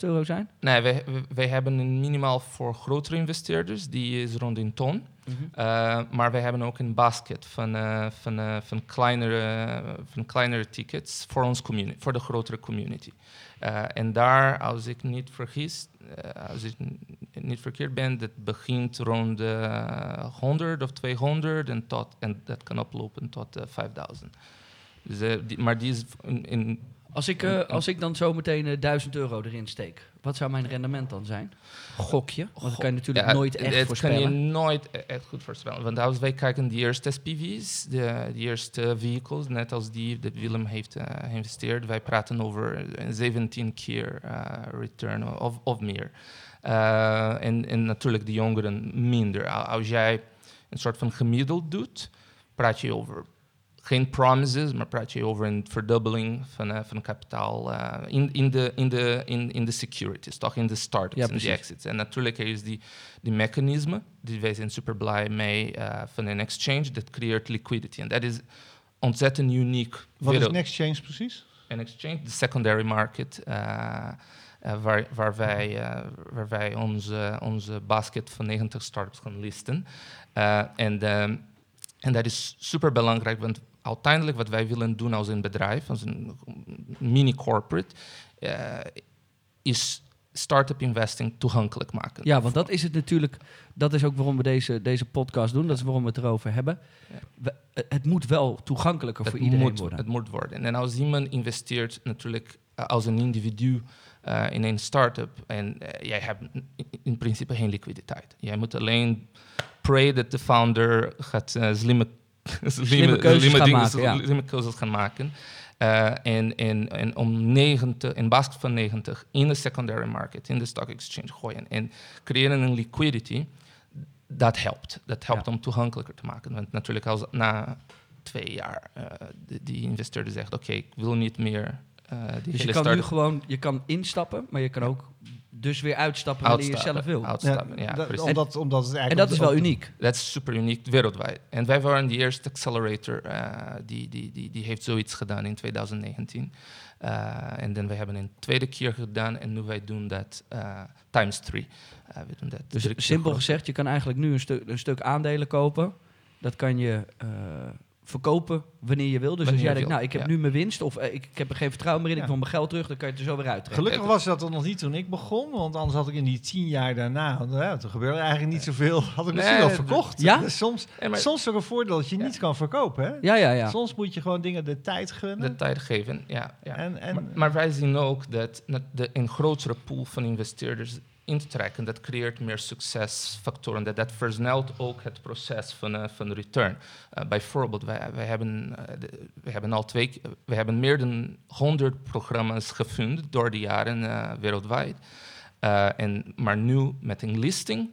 euro zijn? Nee, wij, wij hebben een minimaal voor grotere investeerders, die is rond een ton. Mm -hmm. uh, maar wij hebben ook een basket van, van, van, kleinere, van kleinere tickets voor ons community, voor de grotere community. en daar, als ik niet vergis, als ik niet verkeerd ben, dat begint rond de 100 of 200 en, tot, en dat kan oplopen tot uh, 5000. Dus, die, maar die is in, in als ik, uh, als ik dan zo meteen uh, 1000 euro erin steek, wat zou mijn rendement dan zijn? Gokje? Want dat kan je natuurlijk ja, nooit echt het voorspellen. kan je nooit e-, echt goed voorspellen. Want als wij kijken de eerste SPV's, de, de eerste vehicles, net als die dat Willem heeft uh, geïnvesteerd, wij praten over 17 keer return of, of meer. En, en natuurlijk de jongeren minder. Als jij een soort van gemiddeld doet, praat je over geen promises, maar praat je over een verdubbeling van, uh, van kapitaal uh, in, in, de, in, de, in, in de securities, toch in de startups en de exits. En natuurlijk is die, die mechanisme, die wij zijn super blij mee uh, van een exchange, dat creëert liquidity. En dat is ontzettend uniek. Wat is een exchange precies? Een exchange, de secondary market. Uh, waar, waar, wij, uh, waar wij onze, onze basket van 90 startups gaan listen. En, en dat is super belangrijk, want uiteindelijk wat wij willen doen als een bedrijf, als een mini-corporate, is start-up investing toegankelijk maken. Ja, want dat is het natuurlijk. Dat is ook waarom we deze, deze podcast doen. Dat is waarom we het erover hebben. Ja. We, het moet wel toegankelijker het voor iedereen moet, worden. Het moet worden. En als iemand investeert natuurlijk als een individu uh, in een start-up en uh, jij hebt in principe geen liquiditeit. Jij moet alleen pray dat de founder gaat uh, slimme, slimme, keuzes, slimme, gaan dingen, maken, ja. slimme keuzes gaan maken. en, en, en om 90, in basket van 90 in de secondary market, in de stock exchange gooien en creëren een liquidity, dat helpt. Dat helpt ja. om toegankelijker te maken. Want natuurlijk als na twee jaar die, die investeerder zegt, oké, okay, ik wil niet meer uh, dus je kan nu gewoon, je kan instappen, maar je kan ook dus weer uitstappen wanneer je zelf wil. Uitstappen, ja, ja, dat, omdat, omdat het en dat is wel uniek. Dat is super uniek wereldwijd. En wij waren de eerste accelerator uh, die, die, die, die heeft zoiets gedaan in 2019. Uh, en dan we hebben een tweede keer gedaan en nu wij doen dat times three. we doen dat dus simpel gezegd, je kan eigenlijk nu een, stu een stuk aandelen kopen. Dat kan je verkopen wanneer je wil. Dus wanneer als jij denkt, nou, ik heb nu mijn winst of uh, ik, ik, heb er geen vertrouwen meer in, ik wil mijn geld terug, dan kan je het er zo weer uittrekken. Gelukkig was dat er nog niet toen ik begon, want anders had ik in die tien jaar daarna, want, ja, er gebeurde eigenlijk niet zoveel, had ik misschien nee, wel verkocht. Ja? Dus soms, maar, soms is er een voordeel dat je niet kan verkopen. Hè? Ja, ja, ja. Soms moet je gewoon dingen de tijd gunnen. De tijd geven, ja. ja. En, en, maar, maar, wij zien ook dat de, een grotere pool van investeerders in te trekken. Dat creëert meer succesfactoren. Dat, dat versnelt ook het proces van, uh, van return. Uh, bijvoorbeeld, wij, hebben, uh, hebben al twee, we hebben meer dan 100 programma's gevonden door de jaren wereldwijd. en, maar nu met een listing,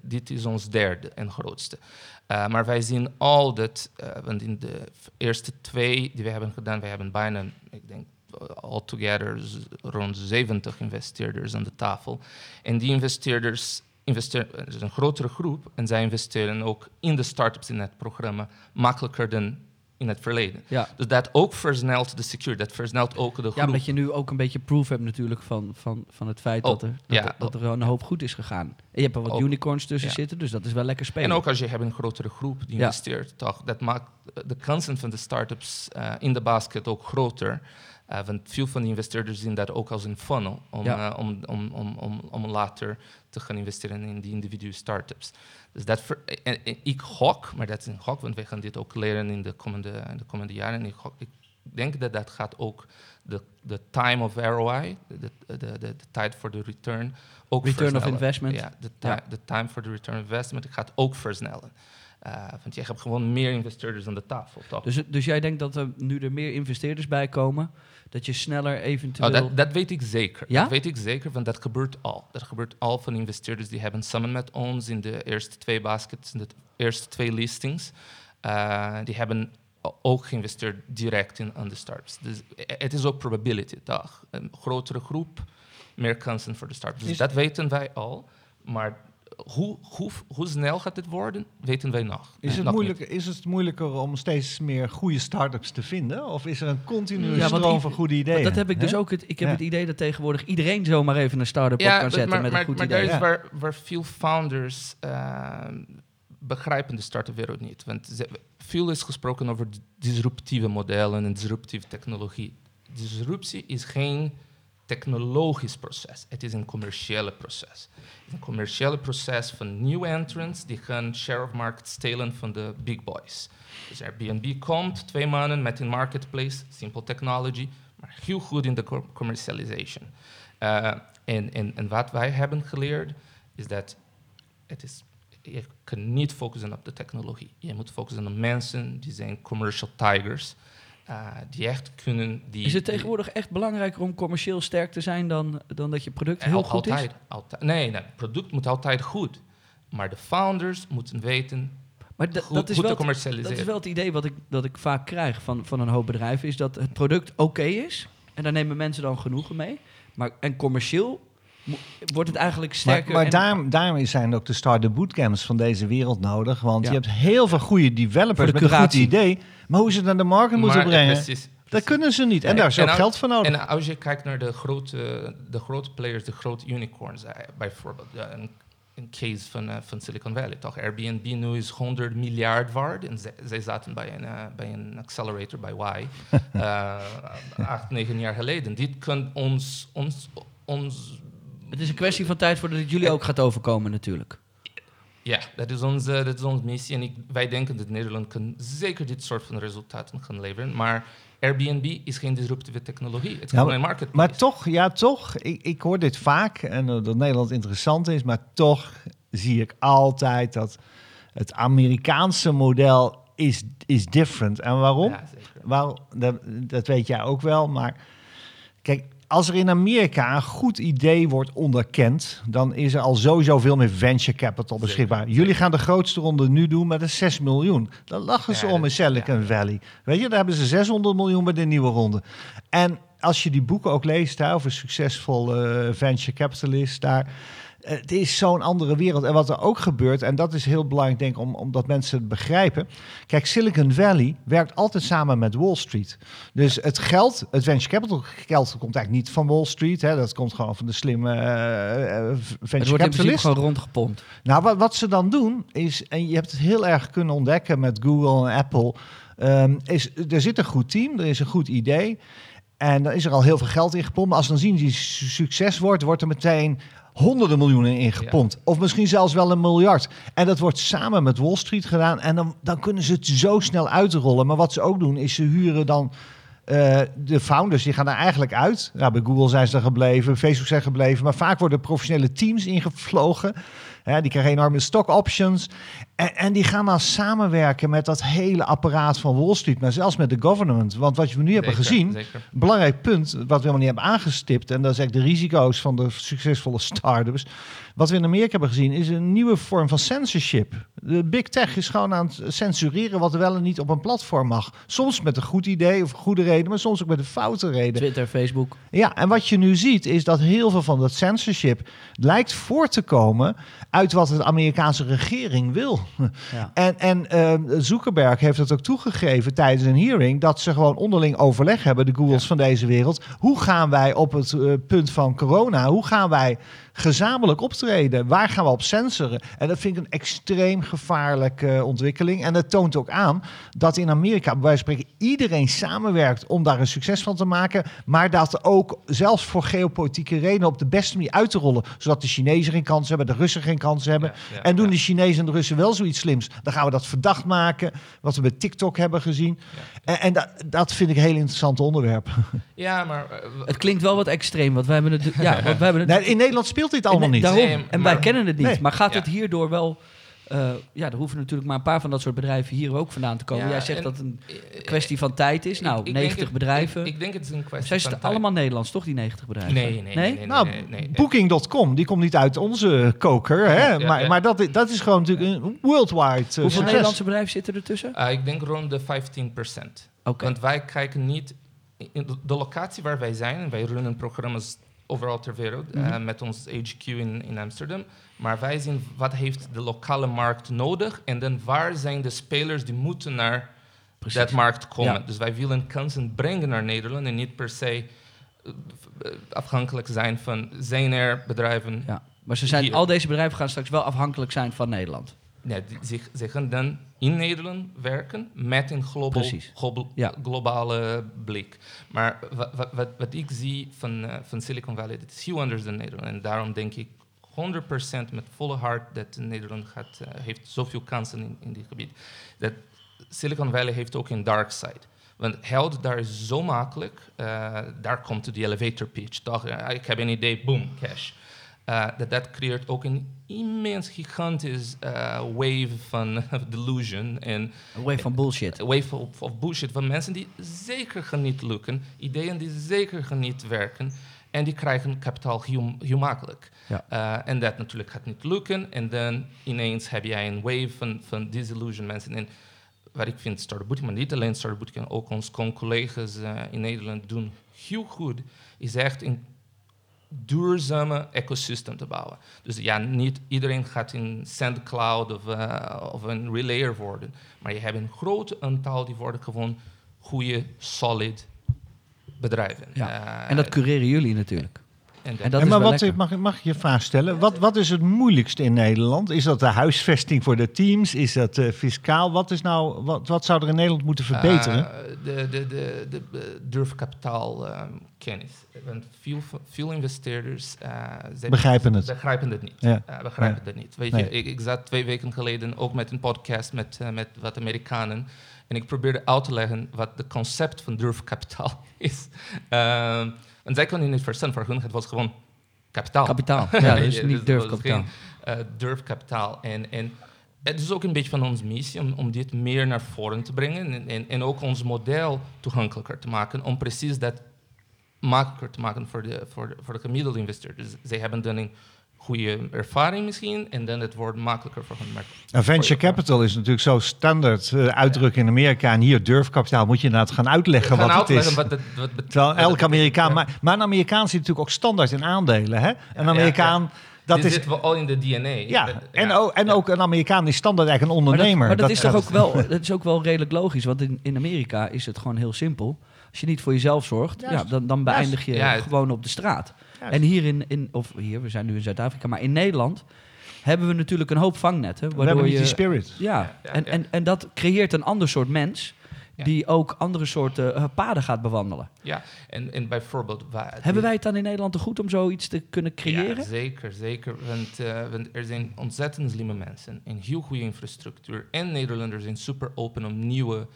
dit is ons derde en grootste. maar wij zien al dat, want in de eerste twee die we hebben gedaan, we hebben bijna, ik denk, altogether rond 70 investeerders aan de tafel. En die investeerders investeren, het is een grotere groep en zij investeren ook in de startups in het programma makkelijker dan in het verleden. Ja. Dus dat ook versnelt de security, dat versnelt ook de groep. Ja, omdat je nu ook een beetje proof hebt natuurlijk van, van, van het feit dat, er, dat, ja, dat er een hoop goed is gegaan. En je hebt er wat unicorns tussen zitten, dus dat is wel lekker spelen. En ook als je hebt een grotere groep die investeert, toch, dat maakt de kansen van de startups uh, in de basket ook groter. Uh, want veel van de investeerders zien dat ook als een funnel om, ja. uh, om, om, om, om, om later te gaan investeren in die individuele startups. Dus dat ver, en, en, ik gok, maar dat is een gok, want wij gaan dit ook leren in de komende, in de komende jaren. En ik, gok, ik denk dat dat gaat ook de, de time of ROI, de, de, de, de tijd voor de return, ook Return versnellen. of investment. Ja, de, ja. de time for the return of investment gaat ook versnellen. Uh, want je hebt gewoon meer investeerders aan de tafel, toch? Dus, dus jij denkt dat er nu er meer investeerders bij komen, dat je sneller eventueel... Oh, dat, dat, weet ik zeker. Ja? Dat weet ik zeker, want dat gebeurt al. Dat gebeurt al van investeerders die hebben samen met ons in de eerste twee baskets, in de eerste twee listings, uh, die hebben ook geïnvesteerd direct in aan de startups. Dus het is ook probability, toch? Een grotere groep, meer kansen voor de startups. Dus dat weten wij al, maar hoe, hoe, hoe snel gaat dit worden, weten wij nog. Is het, is het moeilijker om steeds meer goede start-ups te vinden? Of is er een continue ja, stroom van goede ideeën? Dat heb ik dus ook. Het, ik heb ja. het idee dat tegenwoordig iedereen zomaar even een start-up ja, op kan zetten maar, met maar, een goed maar idee. Maar daar is waar, waar veel founders uh, begrijpen de start-up wereld niet. Want ze, veel is gesproken over disruptieve modellen en disruptieve technologie. Disruptie is geen technologisch proces. Het is een commerciële proces. Een commerciële proces van nieuwe entrants die gaan share of market stelen van de big boys. Dus Airbnb komt twee maanden met een marketplace, simple technology, maar heel goed in de commercialization. Uh, en, en, en wat wij hebben geleerd is dat het is, je kan niet focussen op de technologie. Je moet focussen op mensen die zijn commercial tigers uh, die echt kunnen... Die, is het tegenwoordig echt belangrijker om commercieel sterk te zijn dan, dan dat je product heel goed altijd, is? Altijd. Nee, nee, het product moet altijd goed. Maar de founders moeten weten maar dat, is wel. Dat is wel het idee wat ik, dat ik vaak krijg van, van een hoop bedrijven, is dat het product oké is. En daar nemen mensen dan genoegen mee. Maar, en commercieel wordt het eigenlijk sterker. Maar, maar daarom, daarom zijn ook de start-up bootcamps van deze wereld nodig. Want ja. je hebt heel veel goede developers de met een goed idee. Maar hoe ze het naar de markt moeten maar, brengen, precies, dat kunnen ze niet. En daar is ook als, geld voor nodig. En als je kijkt naar de grote, de grote players, de grote unicorns, uh, bijvoorbeeld een, een, case van, uh, van Silicon Valley, toch? Airbnb nu is 100 miljard waard en zij, zaten bij een, uh, bij een accelerator, bij Y, acht, negen jaar geleden. Dit kan ons, ons, ons het is een kwestie van tijd voordat het jullie ook gaat overkomen natuurlijk. Ja, dat is onze, dat is onze missie. En ik, wij denken dat Nederland kan zeker dit soort van resultaten gaan leveren. Maar Airbnb is geen disruptieve technologie. Het is gewoon een marketplace. Maar toch, ja, toch. Ik, ik hoor dit vaak en uh, dat Nederland interessant is. Maar toch zie ik altijd dat het Amerikaanse model is, is different. En waarom? Ja, zeker. Waar, dat, dat weet jij ook wel. Maar kijk, als er in Amerika een goed idee wordt onderkend, dan is er al sowieso veel meer venture capital beschikbaar. Zeker. Jullie gaan de grootste ronde nu doen met een 6 miljoen. Dan lachen ze ja, om in Silicon ja. Valley. Weet je, daar hebben ze 600 miljoen bij de nieuwe ronde. En als je die boeken ook leest over succesvol uh, venture capitalist daar het is zo'n andere wereld. En wat er ook gebeurt, en dat is heel belangrijk, denk ik, om, omdat mensen het begrijpen. Kijk, Silicon Valley werkt altijd samen met Wall Street. Dus het geld, het venture capital geld, komt eigenlijk niet van Wall Street. Hè. Dat komt gewoon van de slimme uh, venture het wordt in principe gewoon rondgepompt. Nou, wat, wat ze dan doen, is, en je hebt het heel erg kunnen ontdekken met Google en Apple, um, is er zit een goed team, er is een goed idee. En dan is er al heel veel geld in gepompt. Maar als dan zien die succes wordt, wordt er meteen honderden miljoenen ingepompt. Ja. Of misschien zelfs wel een miljard. En dat wordt samen met Wall Street gedaan. En dan, dan kunnen ze het zo snel uitrollen. Maar wat ze ook doen, is ze huren dan Eh, de founders die gaan daar eigenlijk uit. Ja, bij Google zijn ze er gebleven, Facebook zijn gebleven. Maar vaak worden professionele teams ingevlogen. Hè, die krijgen enorme stock options. En, en die gaan dan samenwerken met dat hele apparaat van Wall Street. Maar zelfs met de government. Want wat we nu hebben gezien, zeker. een belangrijk punt wat we helemaal niet hebben aangestipt. En dat is eigenlijk de risico's van de succesvolle start-ups. Wat we in Amerika hebben gezien is een nieuwe vorm van censorship. De big tech is gewoon aan het censureren wat wel en niet op een platform mag. Soms met een goed idee of goede reden, maar soms ook met een foute reden. Twitter, Facebook. Ja, en wat je nu ziet is dat heel veel van dat censorship lijkt voort te komen uit wat de Amerikaanse regering wil. Ja. En, en ehm, Zuckerberg heeft het ook toegegeven tijdens een hearing dat ze gewoon onderling overleg hebben, de Googles van deze wereld. Hoe gaan wij op het eh, punt van corona, hoe gaan wij gezamenlijk optreden? Waar gaan we op censoren? En dat vind ik een extreem gevaarlijke eh, ontwikkeling. En dat toont ook aan dat in Amerika, bij wijze van spreken, iedereen samenwerkt om daar een succes van te maken. Maar dat ook zelfs voor geopolitieke redenen op de beste manier uit te rollen. Zodat de Chinezen geen kans hebben, de Russen geen kans hebben. Ja, ja, en doen ja. de Chinezen en de Russen wel zoiets slims, dan gaan we dat verdacht maken. Wat we bij TikTok hebben gezien. En, en dat, dat vind ik een heel interessant onderwerp. Ja, maar eh, Het klinkt wel wat extreem, want wij hebben het... Ja, want wij hebben het Nee, in Nederland speelt dit allemaal niet. Daarom. Nee, en maar- wij kennen het niet. Nee. Maar gaat Ja. het hierdoor wel... eh, ja, er hoeven natuurlijk maar een paar van dat soort bedrijven hier ook vandaan te komen. Ja, Jij zegt en- dat het een eh, kwestie van tijd is. Nou, ik denk 90 het- bedrijven. Ik, ik denk het is een kwestie Zijn van ze tijd. allemaal Nederlands, toch, die 90 bedrijven? Nee, nee, nee. nee, nee, Nou, nee, nee. Booking.com, die komt niet uit onze koker. Hè? Ja, maar ja. maar dat, dat is gewoon natuurlijk een worldwide uh, Hoeveel succes. Nederlandse bedrijven zitten ertussen? Eh, ik denk rond de 15%. Oké. Want wij kijken niet... In de, de locatie waar wij zijn, en wij runnen programma's overal ter wereld, eh, Mhm. met ons HQ in, in Amsterdam. Maar wij zien wat heeft de lokale markt nodig en dan waar zijn de spelers die moeten naar Precies. dat markt komen. Ja. Dus wij willen kansen brengen naar Nederland en niet per se eh, eh, afhankelijk zijn van zijn er bedrijven. Ja. Maar ze zijn, Hier. al deze bedrijven gaan straks wel afhankelijk zijn van Nederland. Ja, die, zich, ze gaan dan in Nederland werken met een global, Precies. global- Ja. globale blik. Maar wat, wat, wat, ik zie van, eh, van Silicon Valley, dat is heel anders dan Nederland. En daarom denk ik 100% met volle hart dat Nederland gaat, eh, heeft zoveel kansen in, in dit gebied. Dat Silicon Valley heeft ook een dark side. Want geld daar is zo makkelijk. eh, daar komt die elevator pitch. Toch? Ik heb een idee, boom, cash. Eh, dat, dat creëert ook een immens, gigantisch eh, wave van delusion en Een wave van bullshit. een wave of, of bullshit van mensen die zeker gaan niet lukken, ideeën die zeker gaan niet werken en die krijgen kapitaal heel, heel makkelijk. Ja. Eh, en dat natuurlijk gaat niet lukken en dan ineens heb jij een wave van, van disillusion mensen. En wat ik vind Startup Bootcamp, maar niet alleen Startup Bootcamp, ook onze collega's in Nederland doen heel goed, is echt een duurzame ecosysteem te bouwen. Dus ja, niet iedereen gaat in SandCloud of, eh, of een Relayer worden. Maar je hebt een groot aantal die worden gewoon goede, solid bedrijven. Ja. Eh, En dat cureren jullie natuurlijk. en en dat En is maar wat, lekker. mag, mag ik je vraag stellen? Wat, wat is het moeilijkste in Nederland? Is dat de huisvesting voor de teams? Is dat eh, fiscaal? Wat, is nou, wat, wat zou er in Nederland moeten verbeteren? Eh, de, de, de, de, durfkapitaal ehm, kennis. Want veel, veel investeerders eh, Begrijpen het. begrijpen het niet. Ja. Eh, begrijpen het niet. Weet Nee. je, ik, ik zat twee weken geleden ook met een podcast met, eh, met wat Amerikanen. En ik probeerde uit te leggen wat het concept van durfkapitaal is. Ehm en zij konden het niet verstaan. Voor hun het was gewoon kapitaal. Kapitaal. Ja, Ja, niet dus durfkapitaal. eh, durfkapitaal. En, en het is ook een beetje van onze missie om, om dit meer naar voren te brengen. En, en, en ook ons model toegankelijker te maken. Om precies dat makkelijker te maken voor de, voor de, voor de gemiddelde investor. Dus zij hebben dan een goede ervaring misschien. En dan het wordt makkelijker voor hen. Maar Nou, venture capital is natuurlijk zo standaard eh, uitdruk in Amerika. En hier durfkapitaal moet je inderdaad gaan uitleggen gaan wat het is. uitleggen wat het, wat Terwijl elke Amerikaan... Maar, maar een Amerikaan zit natuurlijk ook standaard in aandelen. Hè? Een ja, Amerikaan... Dat Dit is, zitten we al in de DNA. ja, Dat- en, ook, en ook een Amerikaan is standaard eigenlijk een Maar dat, ondernemer. maar dat, is toch dat- ook wel, dat is ook wel redelijk logisch. Want in, in Amerika is het gewoon heel simpel. Als je niet voor jezelf zorgt, Juist. ja, dan, dan beëindig je Ja, het- gewoon op de straat. Juist. En hier in, in, of hier, we zijn nu in Zuid-Afrika, maar in Nederland hebben we natuurlijk een hoop vangnetten. we Waardoor hebben niet je, die spirit. ja, Ja, ja, en, ja. En, en dat creëert een ander soort mens. Ja. Die ook andere soorten eh, paden gaat bewandelen. Ja, en, en bijvoorbeeld... waar- Hebben wij het dan in Nederland te goed om zoiets te kunnen creëren? Ja, zeker, zeker. Want, eh, want er zijn ontzettend slimme mensen en heel goede infrastructuur. En Nederlanders zijn super open om nieuwe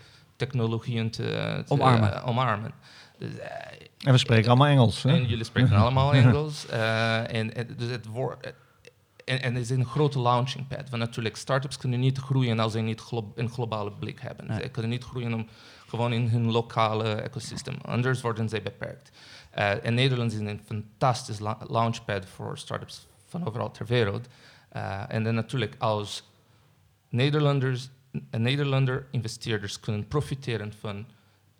technologieën te, te, Omarmen. eh, omarmen. Dus, eh, En we spreken allemaal Engels. Hè? en jullie spreken allemaal Engels. eh, en, en, dus het wordt. En, en het is een grote launching pad. Want natuurlijk, startups kunnen niet groeien als ze niet glo- een globale blik hebben. Nee. Ze kunnen niet groeien om, gewoon in hun lokale ecosysteem. Anders worden ze beperkt. Eh, en Nederland is een fantastisch la- launchpad voor startups van overal ter wereld. Eh, en dan natuurlijk als Nederlanders, Nederlander investeerders kunnen profiteren van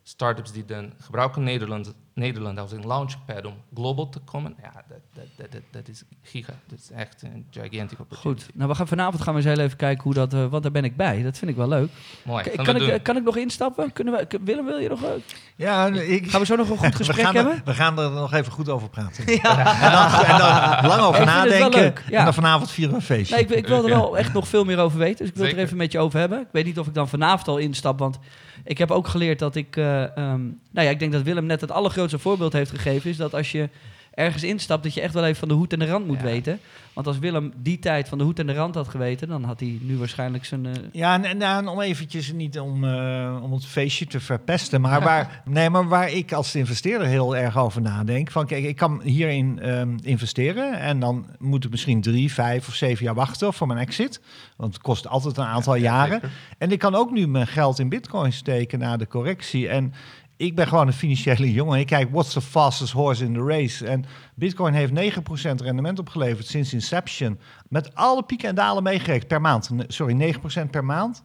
startups die dan gebruiken Nederland, Nederland als een launchpad om global te komen. Ja, dat, dat, dat, dat, dat is giga. Dat is echt een gigantic opportunity. Goed, nou we gaan vanavond gaan we eens heel even kijken hoe dat, eh, want daar ben ik bij. Dat vind ik wel leuk. Mooi. K- kan, we ik, doen. eh, kan ik nog instappen? Kunnen we, Willem, wil je nog? eh, Ja, ik, gaan we zo nog een goed we, gesprek gaan hebben? er, we gaan er nog even goed over praten. Ja. En, dan, en dan lang over Ik nadenken. leuk, ja. En dan vanavond vieren we een feestje. Nee, ik, ik wil er wel echt nog veel meer over weten. Dus ik wil het er even met je over hebben. Ik weet niet of ik dan vanavond al instap, want ik heb ook geleerd dat ik... eh, ehm, nou ja, ik denk dat Willem net het allergrootste voorbeeld heeft gegeven... is dat als je ergens instapt, dat je echt wel even van de hoed en de rand moet Ja. weten. Want als Willem die tijd van de hoed en de rand had geweten... dan had hij nu waarschijnlijk zijn... eh, Ja, en, en, en om eventjes niet om, eh, om het feestje te verpesten, maar waar, nee, maar waar ik als investeerder heel erg over nadenk. Van kijk, ik kan hierin ehm, investeren en dan moet ik misschien drie, vijf of zeven jaar wachten voor mijn exit. Want het kost altijd een aantal Ja, jaren. En ik kan ook nu mijn geld in bitcoin steken na de correctie. En ik ben gewoon een financiële jongen. Ik kijk, what's the fastest horse in the race? En bitcoin heeft 9% rendement opgeleverd sinds inception. Met alle pieken en dalen meegerekend per maand. Sorry, 9% per maand.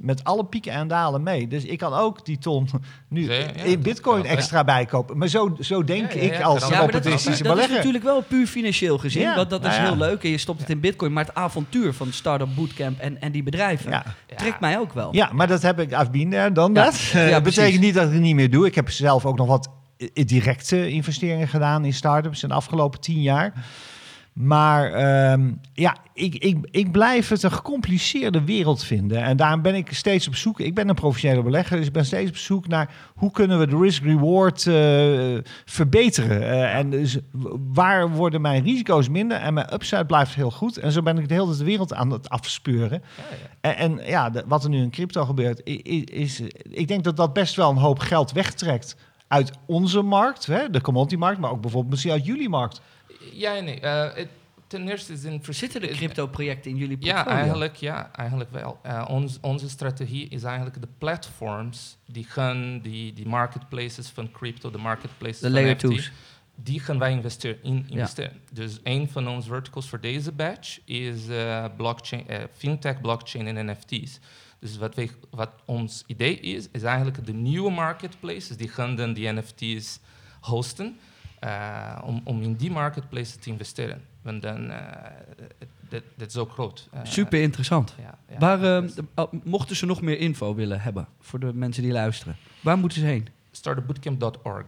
Met alle pieken en dalen mee. Dus ik kan ook die ton nu ja, in dat bitcoin kan, ja. extra bijkopen. Maar zo, zo denk Ja, ja, ik als Ja, maar dat is, opportunistische dat is natuurlijk wel puur financieel gezien. Ja, dat dat is nou ja. heel leuk. En je stopt het in bitcoin. Maar het avontuur van Startup Bootcamp en, en die bedrijven... Ja. Ja. trekt mij ook wel. Ja, maar dat heb ik, there, dan Ja. dat. Ja, dat betekent niet dat ik het niet meer doe. Ik heb zelf ook nog wat directe investeringen gedaan in start-ups in de afgelopen tien jaar. Maar ehm, ja, ik, ik, ik blijf het een gecompliceerde wereld vinden. En daarom ben ik steeds op zoek. Ik ben een professionele belegger, dus ik ben steeds op zoek naar hoe kunnen we de risk-reward eh, verbeteren. Eh, en dus waar worden mijn risico's minder en mijn upside blijft heel goed. En zo ben ik de hele de wereld aan het afspeuren. Ja, ja. En, en ja, de- wat er nu in crypto gebeurt, is, ik denk dat dat best wel een hoop geld wegtrekt uit onze markt, hè, de commodity-markt, maar ook bijvoorbeeld misschien uit jullie markt. Ja nee. Eh, het- ten eerste is in Zitten er is- crypto-projecten in jullie portfolio? Ja, eigenlijk, ja, eigenlijk wel. Eh, ons, onze strategie is eigenlijk de platforms die gaan, die, die marketplaces van crypto, de marketplaces De van layer NFT, 2's. die gaan wij investeren, in investeren. Dus een van onze verticals voor deze batch is eh, blockchain, fintech, blockchain en NFT's. Dus wat, wij, wat ons idee is, is eigenlijk de nieuwe marketplaces, die gaan dan die NFT's hosten, eh, om, om in die marketplaces te investeren. Want dan, eh, dat, dat is ook groot. Eh, Super interessant. ja, ja. Waar, mochten ze nog meer info willen hebben voor de mensen die luisteren, waar moeten ze heen? startupbootcamp.org.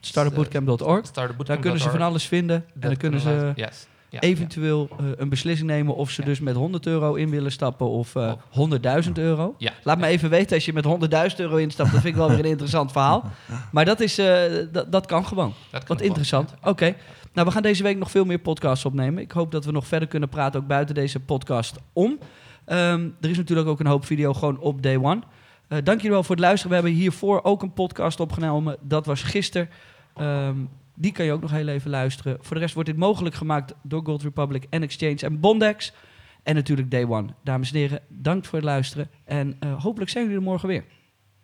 Startupbootcamp.org. Daar kunnen ze van alles vinden en dan kunnen ze Yes. Ja, eventueel eh, een beslissing nemen of ze Ja. dus met 100 euro in willen stappen of eh, Of- 100.000 euro. Ja. Laat me even weten als je met 100.000 euro instapt. Dat vind ik wel weer een interessant verhaal. Maar dat, is, eh, dat, dat kan gewoon. Dat kan Wat interessant. Oké. Nou, we gaan deze week nog veel meer podcasts opnemen. Ik hoop dat we nog verder kunnen praten, ook buiten deze podcast om. Ehm, er is natuurlijk ook een hoop video gewoon op day one. Eh dank jullie wel voor het luisteren. We hebben hiervoor ook een podcast opgenomen. Dat was gisteren. Ehm, die kan je ook nog heel even luisteren. Voor de rest wordt dit mogelijk gemaakt door Gold Republic en Exchange en Bondex. En natuurlijk Day One. Dames en heren, dank voor het luisteren. En eh, hopelijk zijn jullie er morgen weer.